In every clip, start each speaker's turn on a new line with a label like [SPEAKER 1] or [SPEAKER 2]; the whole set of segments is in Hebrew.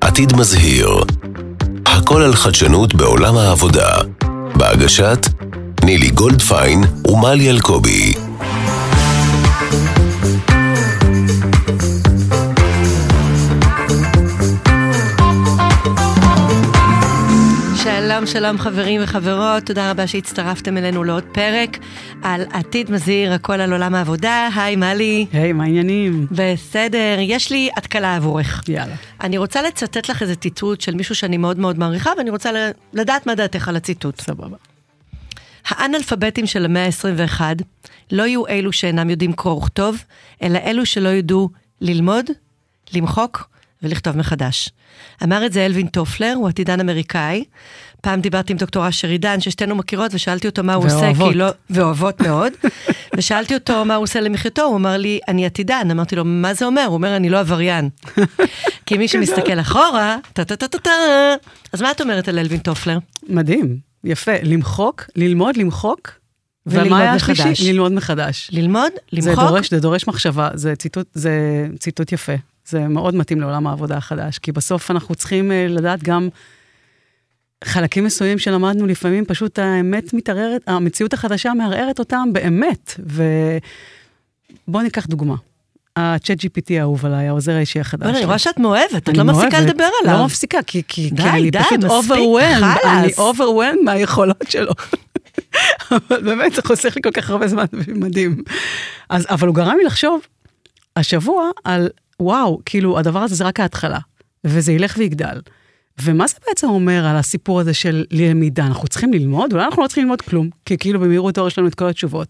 [SPEAKER 1] עתיד מזהיר. הכל על חדשנות בעולם העבודה. בהגשת נילי גולדפיין ומלי אלקובי.
[SPEAKER 2] שלום, חברים וחברות, תודה רבה שהצטרפתם אלינו לעוד פרק על עתיד מזהיר, הכל על עולם העבודה. היי, מלי.
[SPEAKER 3] היי, מה העניינים?
[SPEAKER 2] בסדר, יש לי התקלה עבורך.
[SPEAKER 3] יאללה.
[SPEAKER 2] אני רוצה לצטט לך איזה ציטוט של מישהו שאני מאוד מאוד מעריכה, ואני רוצה לדעת מה דעתך על הציטוט.
[SPEAKER 3] סבבה.
[SPEAKER 2] האנאלפביתים של המאה ה-21 לא יהיו אלו שאינם יודעים קרוא וכתוב, אלא אלו שלא ידעו ללמוד, למחוק ולכתוב מחדש. אמר את זה אלווין טופלר, הוא עתידן אמריקאי. פעם דיברתי עם דוקטור אשר עידן, ששתינו מכירות, ושאלתי אותו מה הוא עושה, כי לא... ואוהבות מאוד. ושאלתי אותו מה הוא עושה למחייתו, הוא אמר לי, אני עתידן. אמרתי לו, מה זה אומר? הוא אומר, אני לא עבריין. כי מי שמסתכל אחורה, טה-טה-טה-טה. אז מה את אומרת על אלווין טופלר?
[SPEAKER 3] מדהים, יפה. למחוק, ללמוד, למחוק. ומה היה השלישי? ללמוד מחדש.
[SPEAKER 2] ללמוד, למחוק.
[SPEAKER 3] זה דורש, זה דורש מחשבה, זה ציטוט, זה ציטוט יפה. זה מאוד מתאים לעולם העבודה החדש, כי בסוף אנחנו צריכים אה, לדעת גם חלקים מסוימים שלמדנו, לפעמים פשוט האמת מתערערת, המציאות החדשה מערערת אותם באמת. ובואו ניקח דוגמה. ה-chat GPT האהוב עליי, העוזר האישי החדש.
[SPEAKER 2] אני רואה שאת מאוהבת, את לא מפסיקה לדבר עליו.
[SPEAKER 3] לא מפסיקה, כי, כי, די, כי אני די, פשוט overwhelmed, אני overwhelmed מהיכולות שלו. אבל באמת, זה חוסך לי כל כך הרבה זמן, מדהים. אז, אבל הוא גרם לי לחשוב השבוע על וואו, כאילו, הדבר הזה זה רק ההתחלה, וזה ילך ויגדל. ומה זה בעצם אומר על הסיפור הזה של למידה? אנחנו צריכים ללמוד? אולי אנחנו לא צריכים ללמוד כלום, כי כאילו במהירות האור יש לנו את כל התשובות.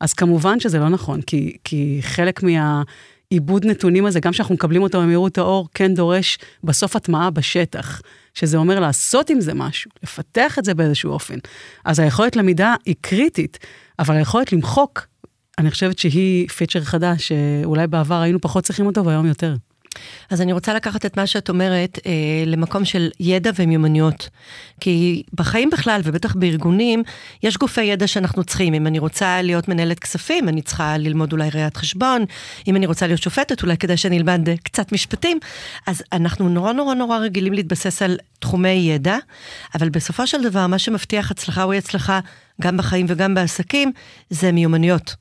[SPEAKER 3] אז כמובן שזה לא נכון, כי, כי חלק מהעיבוד נתונים הזה, גם כשאנחנו מקבלים אותו במהירות האור, כן דורש בסוף הטמעה בשטח, שזה אומר לעשות עם זה משהו, לפתח את זה באיזשהו אופן. אז היכולת למידה היא קריטית, אבל היכולת למחוק אני חושבת שהיא פיצ'ר חדש, שאולי בעבר היינו פחות צריכים אותו והיום יותר.
[SPEAKER 2] אז אני רוצה לקחת את מה שאת אומרת אה, למקום של ידע ומיומנויות. כי בחיים בכלל, ובטח בארגונים, יש גופי ידע שאנחנו צריכים. אם אני רוצה להיות מנהלת כספים, אני צריכה ללמוד אולי ראיית חשבון. אם אני רוצה להיות שופטת, אולי כדאי שאני אלמד אה, קצת משפטים. אז אנחנו נורא נורא נורא רגילים להתבסס על תחומי ידע, אבל בסופו של דבר, מה שמבטיח הצלחה או אי הצלחה גם בחיים וגם בעסקים, זה מיומנויות.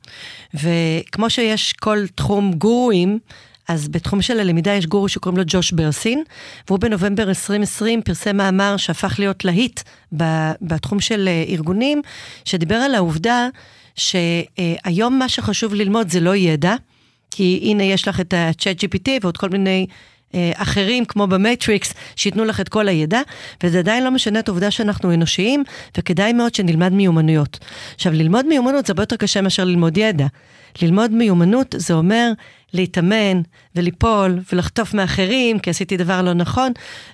[SPEAKER 2] וכמו שיש כל תחום גורואים, אז בתחום של הלמידה יש גורו שקוראים לו ג'וש ברסין, והוא בנובמבר 2020 פרסם מאמר שהפך להיות להיט בתחום של אה, ארגונים, שדיבר על העובדה שהיום מה שחשוב ללמוד זה לא ידע, כי הנה יש לך את ה-chat GPT ועוד כל מיני אחרים, כמו במטריקס, שייתנו לך את כל הידע, וזה עדיין לא משנה את העובדה שאנחנו אנושיים, וכדאי מאוד שנלמד מיומנויות. עכשיו, ללמוד מיומנות זה הרבה יותר קשה מאשר ללמוד ידע. ללמוד מיומנות זה אומר להתאמן וליפול ולחטוף מאחרים כי עשיתי דבר לא נכון,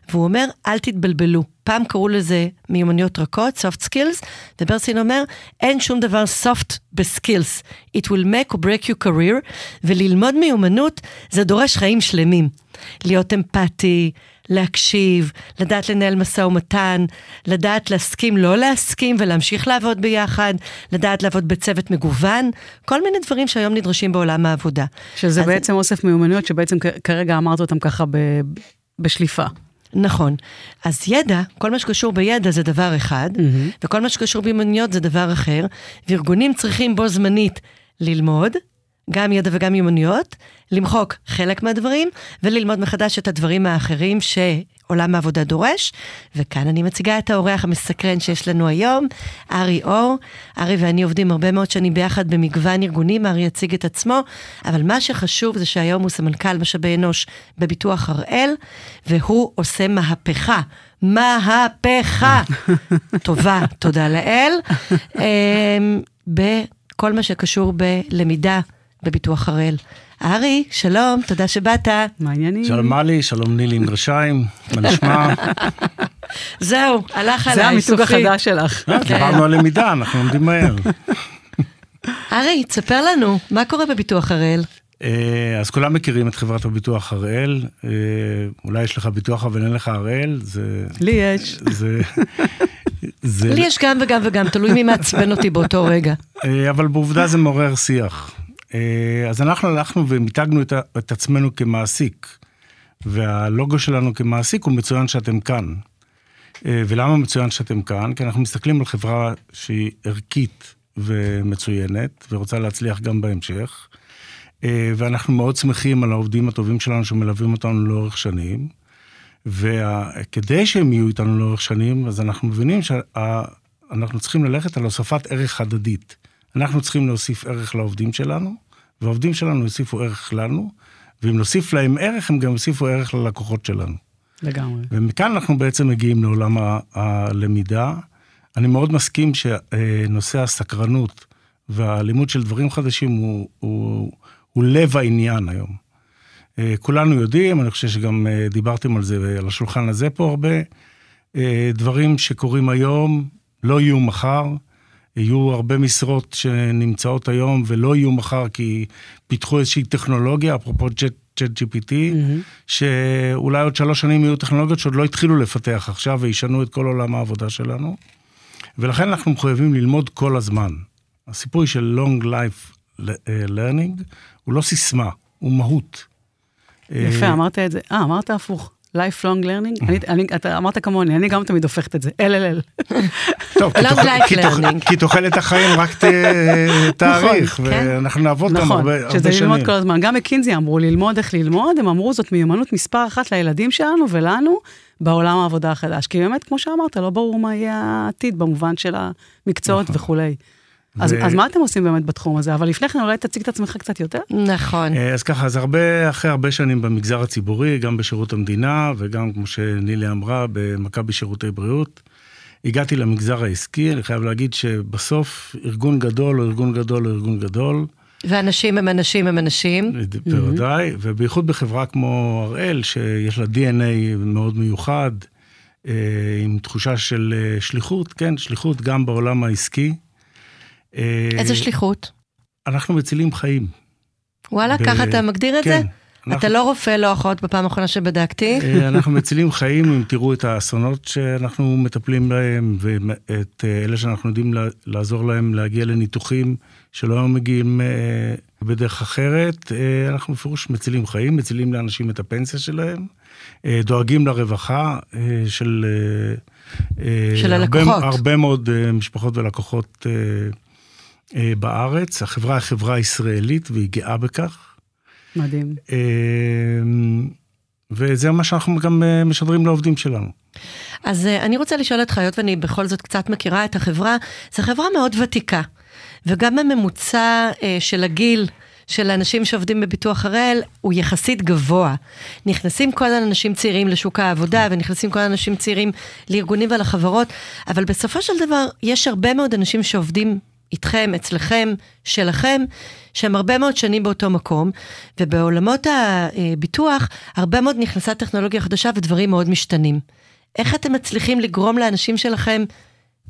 [SPEAKER 2] והוא אומר, אל תתבלבלו. פעם קראו לזה מיומנויות רכות, soft skills, וברסין אומר, אין שום דבר soft בסקילס. It will make or break your career, וללמוד מיומנות זה דורש חיים שלמים. להיות אמפתי, להקשיב, לדעת לנהל משא ומתן, לדעת להסכים, לא להסכים ולהמשיך לעבוד ביחד, לדעת לעבוד בצוות מגוון, כל מיני דברים שהיום נדרשים בעולם העבודה.
[SPEAKER 3] שזה אז... בעצם אוסף מיומנויות שבעצם כרגע אמרת אותם ככה ב... בשליפה.
[SPEAKER 2] נכון. אז ידע, כל מה שקשור בידע זה דבר אחד, mm-hmm. וכל מה שקשור ביומנויות זה דבר אחר, וארגונים צריכים בו זמנית ללמוד, גם ידע וגם מיומנויות, למחוק חלק מהדברים, וללמוד מחדש את הדברים האחרים שעולם העבודה דורש. וכאן אני מציגה את האורח המסקרן שיש לנו היום, ארי אור. ארי ואני עובדים הרבה מאוד שנים ביחד במגוון ארגונים, ארי יציג את עצמו, אבל מה שחשוב זה שהיום הוא סמנכ"ל משאבי אנוש בביטוח הראל, והוא עושה מהפכה. מהפכה. טובה, תודה לאל. אמ, בכל מה שקשור בלמידה בביטוח הראל. ארי, שלום, תודה שבאת.
[SPEAKER 3] מה העניינים?
[SPEAKER 4] שלום מלי, שלום נילי עם גרשיים, מה נשמע?
[SPEAKER 2] זהו, הלך עליי, סופי.
[SPEAKER 3] זה המיתוג החדש שלך.
[SPEAKER 4] אה, דיברנו על למידה, אנחנו לומדים מהר.
[SPEAKER 2] ארי, תספר לנו, מה קורה בביטוח הראל?
[SPEAKER 4] אה, אז כולם מכירים את חברת הביטוח הראל, אה, אולי יש לך ביטוח אבל אין לך הראל, זה...
[SPEAKER 3] לי יש.
[SPEAKER 4] זה...
[SPEAKER 2] לי יש גם וגם וגם, תלוי מי מעצבן אותי באותו רגע.
[SPEAKER 4] אבל בעובדה זה מעורר שיח. אז אנחנו הלכנו ומיתגנו את, את עצמנו כמעסיק, והלוגו שלנו כמעסיק הוא מצוין שאתם כאן. ולמה מצוין שאתם כאן? כי אנחנו מסתכלים על חברה שהיא ערכית ומצוינת, ורוצה להצליח גם בהמשך. ואנחנו מאוד שמחים על העובדים הטובים שלנו שמלווים אותנו לאורך שנים. וכדי שהם יהיו איתנו לאורך שנים, אז אנחנו מבינים שאנחנו צריכים ללכת על הוספת ערך הדדית. אנחנו צריכים להוסיף ערך לעובדים שלנו, והעובדים שלנו יוסיפו ערך לנו, ואם נוסיף להם ערך, הם גם יוסיפו ערך ללקוחות שלנו.
[SPEAKER 3] לגמרי.
[SPEAKER 4] ומכאן אנחנו בעצם מגיעים לעולם הלמידה. אני מאוד מסכים שנושא הסקרנות והלימוד של דברים חדשים הוא, הוא, הוא לב העניין היום. אה, כולנו יודעים, אני חושב שגם אה, דיברתם על זה על השולחן הזה פה הרבה, אה, דברים שקורים היום לא יהיו מחר, יהיו הרבה משרות שנמצאות היום ולא יהיו מחר כי פיתחו איזושהי טכנולוגיה, אפרופו צ'אט GPT, mm-hmm. שאולי עוד שלוש שנים יהיו טכנולוגיות שעוד לא התחילו לפתח עכשיו וישנו את כל עולם העבודה שלנו. ולכן אנחנו מחויבים ללמוד כל הזמן. הסיפור של Long Life Learning הוא לא סיסמה, הוא מהות.
[SPEAKER 3] יפה, אה, אמרת את זה. אה, אמרת הפוך. Lifelong learning? אני, אני, אתה אמרת כמוני, אני גם תמיד הופכת את זה, LLL.
[SPEAKER 4] טוב, כי תוחלת החיים רק תאריך, נכון, כן. ואנחנו נעבוד גם הרבה שנים.
[SPEAKER 3] נכון, שזה ללמוד כל הזמן. גם מקינזי אמרו ללמוד איך ללמוד, הם אמרו זאת מיומנות מספר אחת לילדים שלנו ולנו בעולם העבודה החדש. כי באמת, כמו שאמרת, לא ברור מה יהיה העתיד במובן של המקצועות נכון. וכולי. אז, ו... אז מה אתם עושים באמת בתחום הזה? אבל לפני כן אולי תציג את עצמך קצת יותר.
[SPEAKER 2] נכון.
[SPEAKER 4] אה, אז ככה, אז הרבה, אחרי הרבה שנים במגזר הציבורי, גם בשירות המדינה, וגם, כמו שנילי אמרה, במכבי שירותי בריאות. הגעתי למגזר העסקי, אני חייב להגיד שבסוף ארגון גדול או ארגון גדול או ארגון גדול.
[SPEAKER 2] ואנשים הם אנשים הם אנשים.
[SPEAKER 4] בוודאי, mm-hmm. ובייחוד בחברה כמו הראל, שיש לה DNA מאוד מיוחד, אה, עם תחושה של אה, שליחות, כן, שליחות גם בעולם העסקי.
[SPEAKER 2] איזה שליחות?
[SPEAKER 4] אנחנו מצילים חיים.
[SPEAKER 2] וואלה, ב... ככה אתה מגדיר את כן, זה? אנחנו... אתה לא רופא, לא אחות בפעם האחרונה שבדקתי.
[SPEAKER 4] אה, אנחנו מצילים חיים, אם תראו את האסונות שאנחנו מטפלים בהם, ואת אה, אלה שאנחנו יודעים לעזור להם להגיע לניתוחים שלא היו מגיעים אה, בדרך אחרת, אנחנו בפירוש מצילים חיים, מצילים לאנשים את הפנסיה שלהם, דואגים לרווחה של...
[SPEAKER 2] של הלקוחות.
[SPEAKER 4] הרבה, הרבה מאוד משפחות ולקוחות אה, בארץ, החברה היא חברה ישראלית והיא גאה בכך.
[SPEAKER 3] מדהים. אה,
[SPEAKER 4] וזה מה שאנחנו גם אה, משדרים לעובדים שלנו.
[SPEAKER 2] אז אני רוצה לשאול אותך, היות ואני בכל זאת קצת מכירה את החברה, זו חברה מאוד ותיקה, וגם הממוצע של הגיל של האנשים שעובדים בביטוח הראל הוא יחסית גבוה. נכנסים כל האנשים צעירים לשוק העבודה, ונכנסים כל האנשים צעירים לארגונים ולחברות, אבל בסופו של דבר יש הרבה מאוד אנשים שעובדים איתכם, אצלכם, שלכם, שהם הרבה מאוד שנים באותו מקום, ובעולמות הביטוח, הרבה מאוד נכנסה טכנולוגיה חדשה ודברים מאוד משתנים. איך אתם מצליחים לגרום לאנשים שלכם,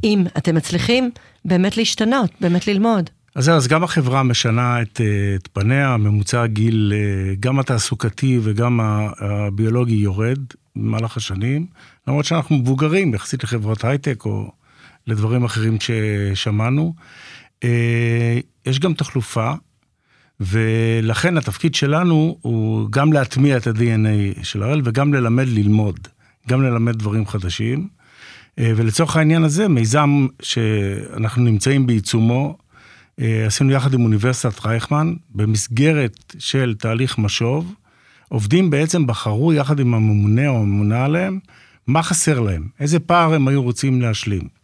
[SPEAKER 2] אם אתם מצליחים, באמת להשתנות, באמת ללמוד?
[SPEAKER 4] אז זהו, אז גם החברה משנה את, את פניה, ממוצע הגיל, גם התעסוקתי וגם הביולוגי יורד במהלך השנים, למרות שאנחנו מבוגרים יחסית לחברות הייטק או לדברים אחרים ששמענו. אה, יש גם תחלופה, ולכן התפקיד שלנו הוא גם להטמיע את ה-DNA של הראל וגם ללמד ללמוד, גם ללמד דברים חדשים. אה, ולצורך העניין הזה, מיזם שאנחנו נמצאים בעיצומו, אה, עשינו יחד עם אוניברסיטת רייכמן, במסגרת של תהליך משוב, עובדים בעצם בחרו יחד עם הממונה או הממונה עליהם, מה חסר להם, איזה פער הם היו רוצים להשלים.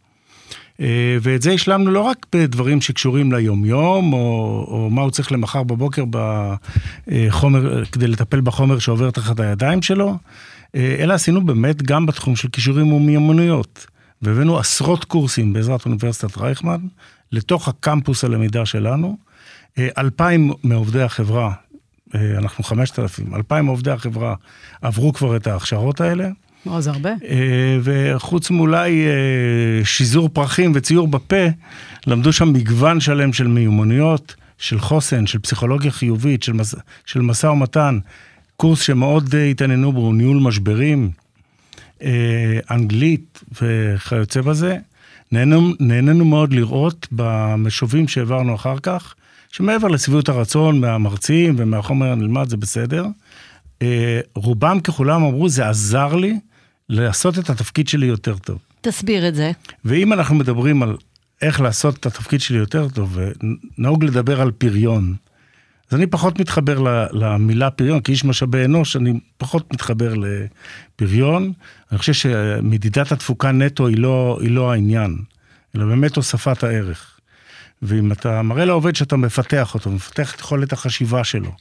[SPEAKER 4] אה, ואת זה השלמנו לא רק בדברים שקשורים ליומיום, או, או מה הוא צריך למחר בבוקר בחומר, כדי לטפל בחומר שעובר תחת הידיים שלו, אה, אלא עשינו באמת גם בתחום של כישורים ומיומנויות. והבאנו עשרות קורסים בעזרת אוניברסיטת רייכמן לתוך הקמפוס הלמידה שלנו. אה, אלפיים מעובדי החברה, אנחנו חמשת אלפים, אלפיים מעובדי החברה עברו כבר את ההכשרות האלה.
[SPEAKER 3] או, זה הרבה.
[SPEAKER 4] אה, וחוץ מאולי אה, שיזור פרחים וציור בפה, למדו שם מגוון שלם של מיומנויות, של חוסן, של פסיכולוגיה חיובית, של, מס, של משא ומתן. קורס שמאוד אה, התעניינו בו, ניהול משברים, אנגלית וכיוצא בזה. נהנינו, נהנינו מאוד לראות במשובים שהעברנו אחר כך, שמעבר לשביעות הרצון מהמרצים ומהחומר הנלמד, זה בסדר. רובם ככולם אמרו, זה עזר לי לעשות את התפקיד שלי יותר טוב.
[SPEAKER 2] תסביר את זה.
[SPEAKER 4] ואם אנחנו מדברים על איך לעשות את התפקיד שלי יותר טוב, ונהוג לדבר על פריון, אז אני פחות מתחבר למילה פריון, כאיש משאבי אנוש, אני פחות מתחבר לפריון. אני חושב שמדידת התפוקה נטו היא לא, היא לא העניין, אלא באמת הוספת הערך. ואם אתה מראה לעובד שאתה מפתח אותו, מפתח את יכולת החשיבה שלו,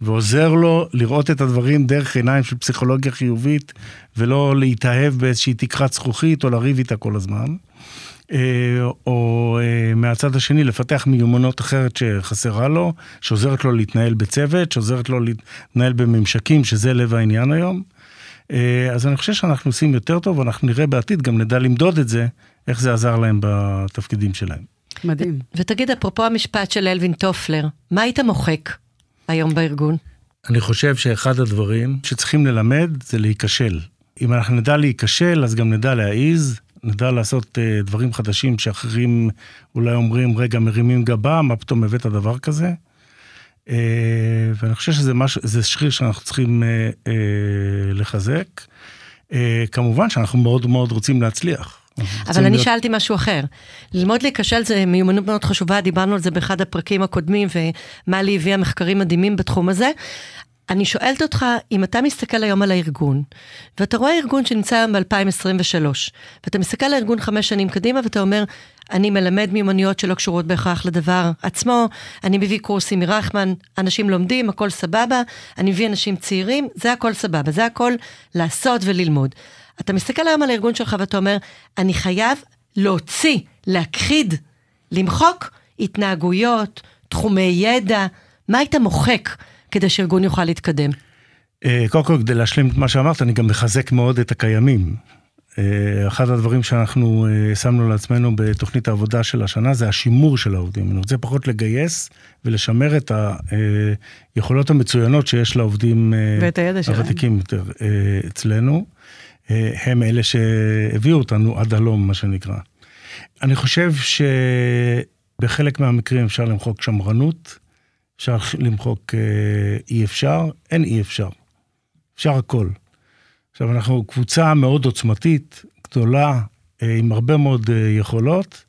[SPEAKER 4] ועוזר לו לראות את הדברים דרך עיניים של פסיכולוגיה חיובית, ולא להתאהב באיזושהי תקרת זכוכית או לריב איתה כל הזמן, אה, או אה, מהצד השני לפתח מיומנות אחרת שחסרה לו, שעוזרת לו להתנהל בצוות, שעוזרת לו להתנהל בממשקים, שזה לב העניין היום. אה, אז אני חושב שאנחנו עושים יותר טוב, ואנחנו נראה בעתיד, גם נדע למדוד את זה, איך זה עזר להם בתפקידים שלהם.
[SPEAKER 3] מדהים.
[SPEAKER 2] ותגיד, אפרופו המשפט של אלווין טופלר, מה היית מוחק היום בארגון?
[SPEAKER 4] אני חושב שאחד הדברים שצריכים ללמד זה להיכשל. אם אנחנו נדע להיכשל, אז גם נדע להעיז, נדע לעשות uh, דברים חדשים שאחרים אולי אומרים, רגע, מרימים גבה, מה פתאום הבאת דבר כזה? Uh, ואני חושב שזה משהו, זה שריר שאנחנו צריכים uh, uh, לחזק. Uh, כמובן שאנחנו מאוד מאוד רוצים להצליח.
[SPEAKER 2] אבל אני. שאלתי משהו אחר. ללמוד להיכשל זה מיומנות מאוד חשובה, דיברנו על זה באחד הפרקים הקודמים, ומלי הביאה מחקרים מדהימים בתחום הזה. אני שואלת אותך, אם אתה מסתכל היום על הארגון, ואתה רואה ארגון שנמצא היום ב-2023, ואתה מסתכל על הארגון חמש שנים קדימה, ואתה אומר, אני מלמד מיומנויות שלא קשורות בהכרח לדבר עצמו, אני מביא קורסים מרחמן, אנשים לומדים, הכל סבבה, אני מביא אנשים צעירים, זה הכל סבבה, זה הכל לעשות וללמוד. אתה מסתכל היום על הארגון שלך ואתה אומר, אני חייב להוציא, להכחיד, למחוק התנהגויות, תחומי ידע, מה היית מוחק כדי שארגון יוכל להתקדם?
[SPEAKER 4] אה, קודם כל, כדי להשלים את מה שאמרת, אני גם מחזק מאוד את הקיימים. אה, אחד הדברים שאנחנו אה, שמנו לעצמנו בתוכנית העבודה של השנה זה השימור של העובדים. אני רוצה פחות לגייס ולשמר את היכולות המצוינות שיש לעובדים הוותיקים יותר אצלנו. הם אלה שהביאו אותנו עד הלום, מה שנקרא. אני חושב שבחלק מהמקרים אפשר למחוק שמרנות, אפשר למחוק אי אפשר, אין אי אפשר. אפשר הכל. עכשיו, אנחנו קבוצה מאוד עוצמתית, גדולה, עם הרבה מאוד יכולות,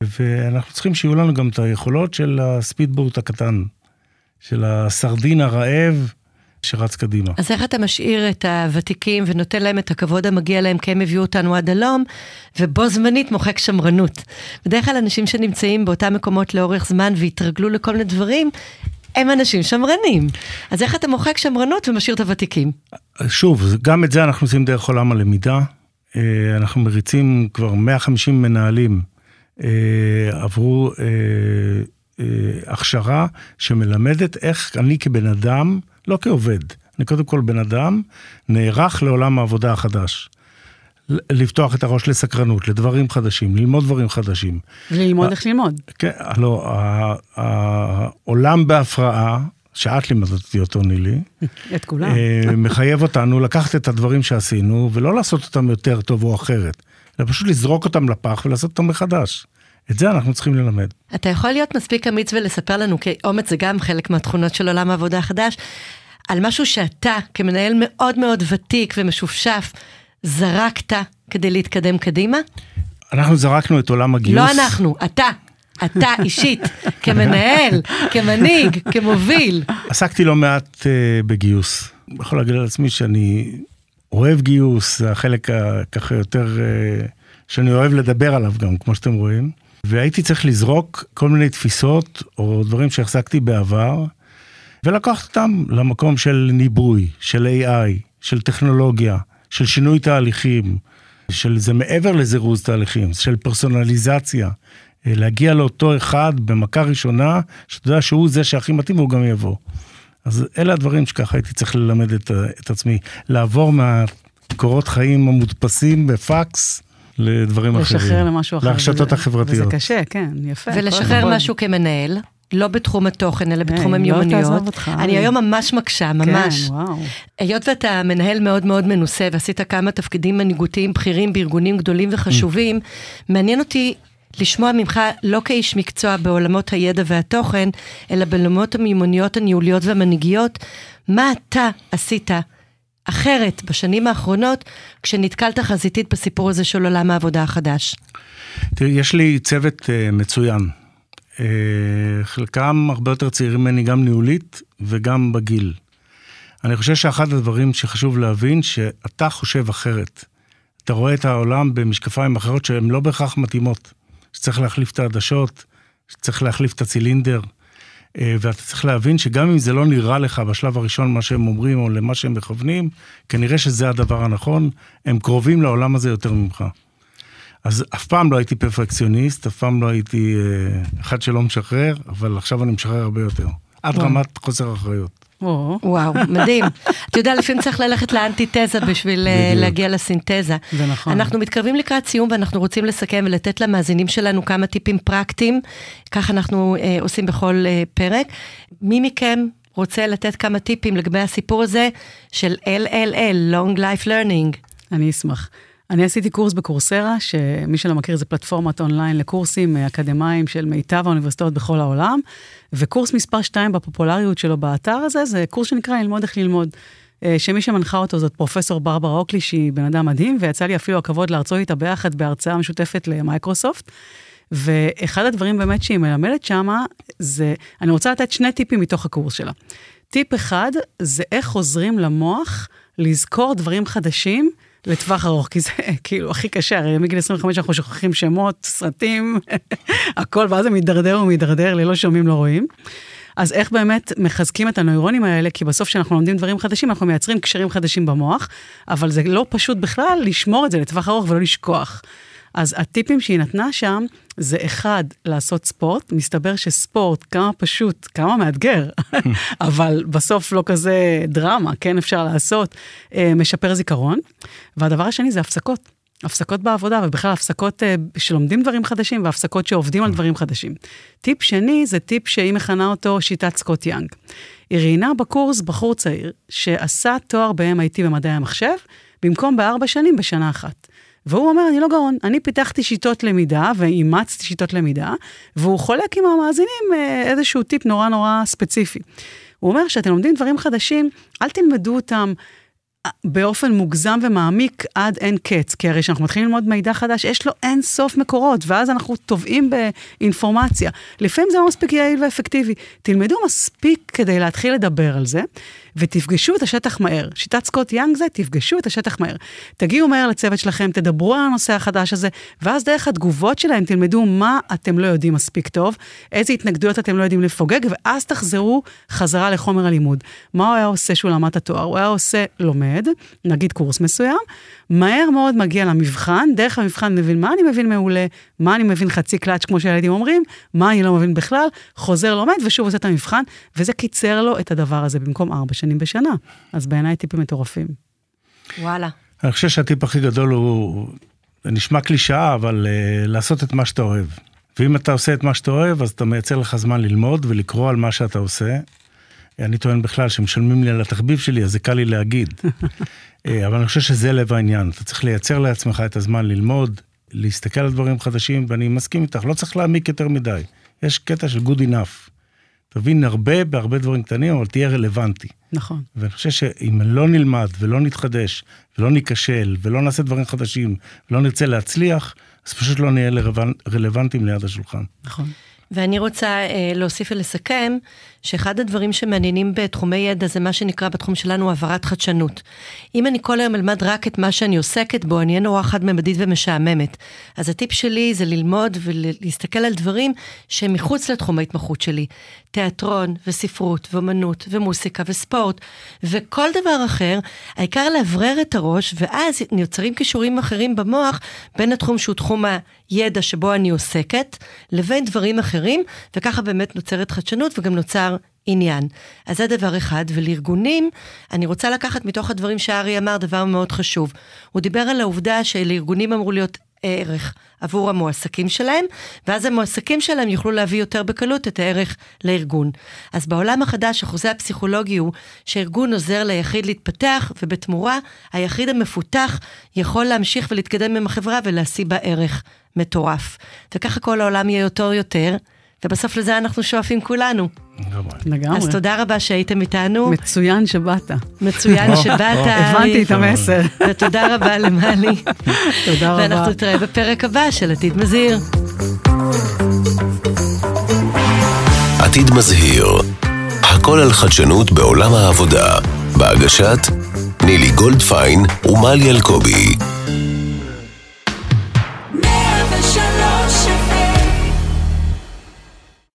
[SPEAKER 4] ואנחנו צריכים שיהיו לנו גם את היכולות של הספידבוט הקטן, של הסרדין הרעב שרץ קדימה.
[SPEAKER 2] אז איך אתה משאיר את הוותיקים ונותן להם את הכבוד המגיע להם כי הם הביאו אותנו עד הלום, ובו זמנית מוחק שמרנות. בדרך כלל אנשים שנמצאים באותם מקומות לאורך זמן והתרגלו לכל מיני דברים, הם אנשים שמרנים. אז איך אתה מוחק שמרנות ומשאיר את הוותיקים?
[SPEAKER 4] שוב, גם את זה אנחנו עושים דרך עולם הלמידה. אה, אנחנו מריצים כבר 150 מנהלים אה, עברו אה, הכשרה שמלמדת איך אני כבן אדם, לא כעובד, אני קודם כל בן אדם, נערך לעולם העבודה החדש. לפתוח את הראש לסקרנות, לדברים חדשים, ללמוד דברים חדשים.
[SPEAKER 3] וללמוד איך ללמוד.
[SPEAKER 4] כן, לא, העולם בהפרעה, שאת לימדת אותי אותו, נילי,
[SPEAKER 3] את כולם.
[SPEAKER 4] אה, מחייב אותנו לקחת את הדברים שעשינו, ולא לעשות אותם יותר טוב או אחרת, אלא פשוט לזרוק אותם לפח ולעשות אותם מחדש. את זה אנחנו צריכים ללמד.
[SPEAKER 2] אתה יכול להיות מספיק אמיץ ולספר לנו, כי אומץ זה גם חלק מהתכונות של עולם העבודה החדש, על משהו שאתה, כמנהל מאוד מאוד ותיק ומשופשף, זרקת כדי להתקדם קדימה?
[SPEAKER 4] אנחנו זרקנו את עולם הגיוס.
[SPEAKER 2] לא אנחנו, אתה. אתה אישית, כמנהל, כמנהיג, כמוביל.
[SPEAKER 4] עסקתי לא מעט uh, בגיוס. אני יכול להגיד על עצמי שאני אוהב גיוס, זה החלק ככה יותר uh, שאני אוהב לדבר עליו גם, כמו שאתם רואים. והייתי צריך לזרוק כל מיני תפיסות או דברים שהחזקתי בעבר, ולקחת אותם למקום של ניבוי, של AI, של טכנולוגיה. של שינוי תהליכים, של זה מעבר לזירוז תהליכים, של פרסונליזציה. אה, להגיע לאותו אחד במכה ראשונה, שאתה יודע שהוא זה שהכי מתאים והוא גם יבוא. אז אלה הדברים שככה הייתי צריך ללמד את, את עצמי. לעבור מהקורות חיים המודפסים בפקס לדברים
[SPEAKER 3] לשחרר
[SPEAKER 4] אחרים.
[SPEAKER 3] לשחרר למשהו אחר.
[SPEAKER 4] להרשתות החברתיות.
[SPEAKER 3] וזה קשה, כן, יפה.
[SPEAKER 2] ולשחרר משהו כמנהל. לא בתחום התוכן, אלא בתחום hey, המיומנויות. לא תעזוב אותך. אני היום ממש מקשה, ממש.
[SPEAKER 3] כן, וואו.
[SPEAKER 2] היות ואתה מנהל מאוד מאוד מנוסה, ועשית כמה תפקידים מנהיגותיים בכירים בארגונים גדולים וחשובים, mm. מעניין אותי לשמוע ממך לא כאיש מקצוע בעולמות הידע והתוכן, אלא בעולמות המיומנויות הניהוליות והמנהיגיות, מה אתה עשית אחרת בשנים האחרונות, כשנתקלת חזיתית בסיפור הזה של עולם העבודה החדש?
[SPEAKER 4] תראי, יש לי צוות uh, מצוין. Uh, חלקם הרבה יותר צעירים ממני, גם ניהולית וגם בגיל. אני חושב שאחד הדברים שחשוב להבין, שאתה חושב אחרת. אתה רואה את העולם במשקפיים אחרות שהן לא בהכרח מתאימות. שצריך להחליף את העדשות, שצריך להחליף את הצילינדר. אה, ואתה צריך להבין שגם אם זה לא נראה לך בשלב הראשון מה שהם אומרים או למה שהם מכוונים, כנראה שזה הדבר הנכון, הם קרובים לעולם הזה יותר ממך. אז אף פעם לא הייתי פרפקציוניסט, אף פעם לא הייתי אה, אחד שלא משחרר, אבל עכשיו אני משחרר הרבה יותר. עד רמת חוסר אחריות.
[SPEAKER 2] וואו, מדהים. אתה יודע, לפעמים צריך ללכת לאנטיתזה בשביל אה, להגיע לסינתזה.
[SPEAKER 3] זה נכון.
[SPEAKER 2] אנחנו מתקרבים לקראת סיום ואנחנו רוצים לסכם ולתת למאזינים שלנו כמה טיפים פרקטיים, כך אנחנו אה, עושים בכל אה, פרק. מי מכם רוצה לתת כמה טיפים לגבי הסיפור הזה של LLL, Long Life Learning?
[SPEAKER 3] אני אשמח. אני עשיתי קורס בקורסרה, שמי שלא מכיר זה פלטפורמת אונליין לקורסים אקדמיים של מיטב האוניברסיטאות בכל העולם, וקורס מספר 2 בפופולריות שלו באתר הזה, זה קורס שנקרא ללמוד איך ללמוד. אה, שמי שמנחה אותו זאת פרופסור ברברה אוקלי, שהיא בן אדם מדהים, ויצא לי אפילו הכבוד להרצות איתה ביחד בהרצאה משותפת למייקרוסופט. ואחד הדברים באמת שהיא מלמדת שמה, זה, אני רוצה לתת שני טיפים מתוך הקורס שלה. טיפ אחד, זה איך עוזרים למוח לזכור דברים חדשים לטווח ארוך, כי זה כאילו הכי קשה, הרי מגיל 25 אנחנו שוכחים שמות, סרטים, הכל, ואז זה מידרדר ומידרדר, ללא שומעים לא רואים. אז איך באמת מחזקים את הנוירונים האלה, כי בסוף כשאנחנו לומדים דברים חדשים, אנחנו מייצרים קשרים חדשים במוח, אבל זה לא פשוט בכלל לשמור את זה לטווח ארוך ולא לשכוח. אז הטיפים שהיא נתנה שם, זה אחד, לעשות ספורט. מסתבר שספורט, כמה פשוט, כמה מאתגר, אבל בסוף לא כזה דרמה, כן אפשר לעשות, אה, משפר זיכרון. והדבר השני זה הפסקות. הפסקות בעבודה, ובכלל הפסקות uh, שלומדים דברים חדשים, והפסקות שעובדים על דברים חדשים. טיפ שני זה טיפ שהיא מכנה אותו שיטת סקוט יאנג. היא ראיינה בקורס בחור צעיר שעשה תואר ב-MIT במדעי המחשב, במקום בארבע שנים בשנה אחת. והוא אומר, אני לא גאון, אני פיתחתי שיטות למידה ואימצתי שיטות למידה, והוא חולק עם המאזינים אה, איזשהו טיפ נורא נורא ספציפי. הוא אומר, כשאתם לומדים דברים חדשים, אל תלמדו אותם באופן מוגזם ומעמיק עד אין קץ, כי הרי כשאנחנו מתחילים ללמוד מידע חדש, יש לו אין סוף מקורות, ואז אנחנו טובעים באינפורמציה. לפעמים זה לא מספיק יעיל ואפקטיבי. תלמדו מספיק כדי להתחיל לדבר על זה, ותפגשו את השטח מהר. שיטת סקוט יאנג זה, תפגשו את השטח מהר. תגיעו מהר לצוות שלכם, תדברו על הנושא החדש הזה, ואז דרך התגובות שלהם תלמדו מה אתם לא יודעים מספיק טוב, איזה התנגדויות אתם לא יודעים לפוגג, ואז תחזרו חזרה לחומר הלימוד. מה הוא היה עושה שהוא למד את התואר? הוא היה עושה לומד, נגיד קורס מסוים, מהר מאוד מגיע למבחן, דרך המבחן מבין מה אני מבין מעולה, מה אני מבין חצי קלאץ', כמו שהילדים אומרים, מה אני לא מבין בכלל, חוזר לומד ושוב עושה את המבחן, וזה קיצר לו את הדבר הזה במקום ארבע שנים בשנה. אז בעיניי טיפים מטורפים.
[SPEAKER 2] וואלה.
[SPEAKER 4] אני חושב שהטיפ הכי גדול הוא, זה נשמע קלישאה, אבל uh, לעשות את מה שאתה אוהב. ואם אתה עושה את מה שאתה אוהב, אז אתה מייצר לך זמן ללמוד ולקרוא על מה שאתה עושה. אני טוען בכלל שמשלמים לי על התחביב שלי, אז זה קל לי להגיד. אה, אבל אני חושב שזה לב העניין. אתה צריך לייצר לעצמך את הזמן ללמוד, להסתכל על דברים חדשים, ואני מסכים איתך, לא צריך להעמיק יותר מדי. יש קטע של good enough. תבין הרבה בהרבה דברים קטנים, אבל תהיה רלוונטי.
[SPEAKER 3] נכון.
[SPEAKER 4] ואני חושב שאם לא נלמד ולא נתחדש, ולא ניכשל, ולא נעשה דברים חדשים, ולא נרצה להצליח, אז פשוט לא נהיה רלוונטיים ליד השולחן.
[SPEAKER 3] נכון.
[SPEAKER 2] ואני רוצה אה, להוסיף ולסכם, שאחד הדברים שמעניינים בתחומי ידע זה מה שנקרא בתחום שלנו העברת חדשנות. אם אני כל היום אלמד רק את מה שאני עוסקת בו, אני אהיה נורא חד-ממדית ומשעממת. אז הטיפ שלי זה ללמוד ולהסתכל על דברים שהם מחוץ לתחום ההתמחות שלי. תיאטרון וספרות ואמנות ומוסיקה וספורט וכל דבר אחר, העיקר לאוורר את הראש, ואז נוצרים כישורים אחרים במוח בין התחום שהוא תחום הידע שבו אני עוסקת, לבין דברים אחרים, וככה באמת נוצרת חדשנות וגם נוצר עניין. אז זה דבר אחד, ולארגונים, אני רוצה לקחת מתוך הדברים שארי אמר דבר מאוד חשוב. הוא דיבר על העובדה שלארגונים אמור להיות ערך עבור המועסקים שלהם, ואז המועסקים שלהם יוכלו להביא יותר בקלות את הערך לארגון. אז בעולם החדש, החוזה הפסיכולוגי הוא שארגון עוזר ליחיד להתפתח, ובתמורה, היחיד המפותח יכול להמשיך ולהתקדם עם החברה ולהשיא בה ערך מטורף. וככה כל העולם יהיה יותר יותר. ובסוף לזה אנחנו שואפים כולנו.
[SPEAKER 3] לגמרי.
[SPEAKER 2] אז תודה רבה שהייתם איתנו.
[SPEAKER 3] מצוין שבאת.
[SPEAKER 2] מצוין שבאת.
[SPEAKER 3] הבנתי את המסר.
[SPEAKER 2] ותודה רבה למאלי.
[SPEAKER 3] תודה רבה.
[SPEAKER 2] ואנחנו נתראה בפרק הבא של עתיד מזהיר.
[SPEAKER 1] עתיד מזהיר, הכל על חדשנות בעולם העבודה, בהגשת נילי גולדפיין ומלי אלקובי.